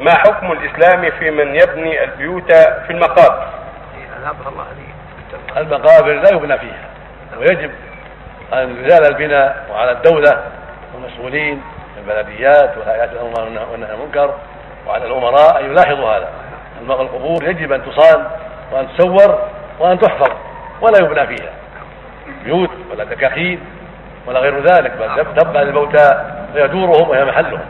ما حكم الإسلام في من يبني البيوت في المقابر؟ الله المقابر لا يبنى فيها ويجب ان يزال البناء وعلى الدولة والمسؤولين البلديات والهيئات الامر والنهي عن المنكر وعلى الأمراء أن يلاحظوا هذا. القبور يجب أن تصان وأن تسور وأن تحفظ ولا يبنى فيها. بيوت ولا دكاكين ولا غير ذلك بل تبقى للموتى فيدورهم وهي محلهم.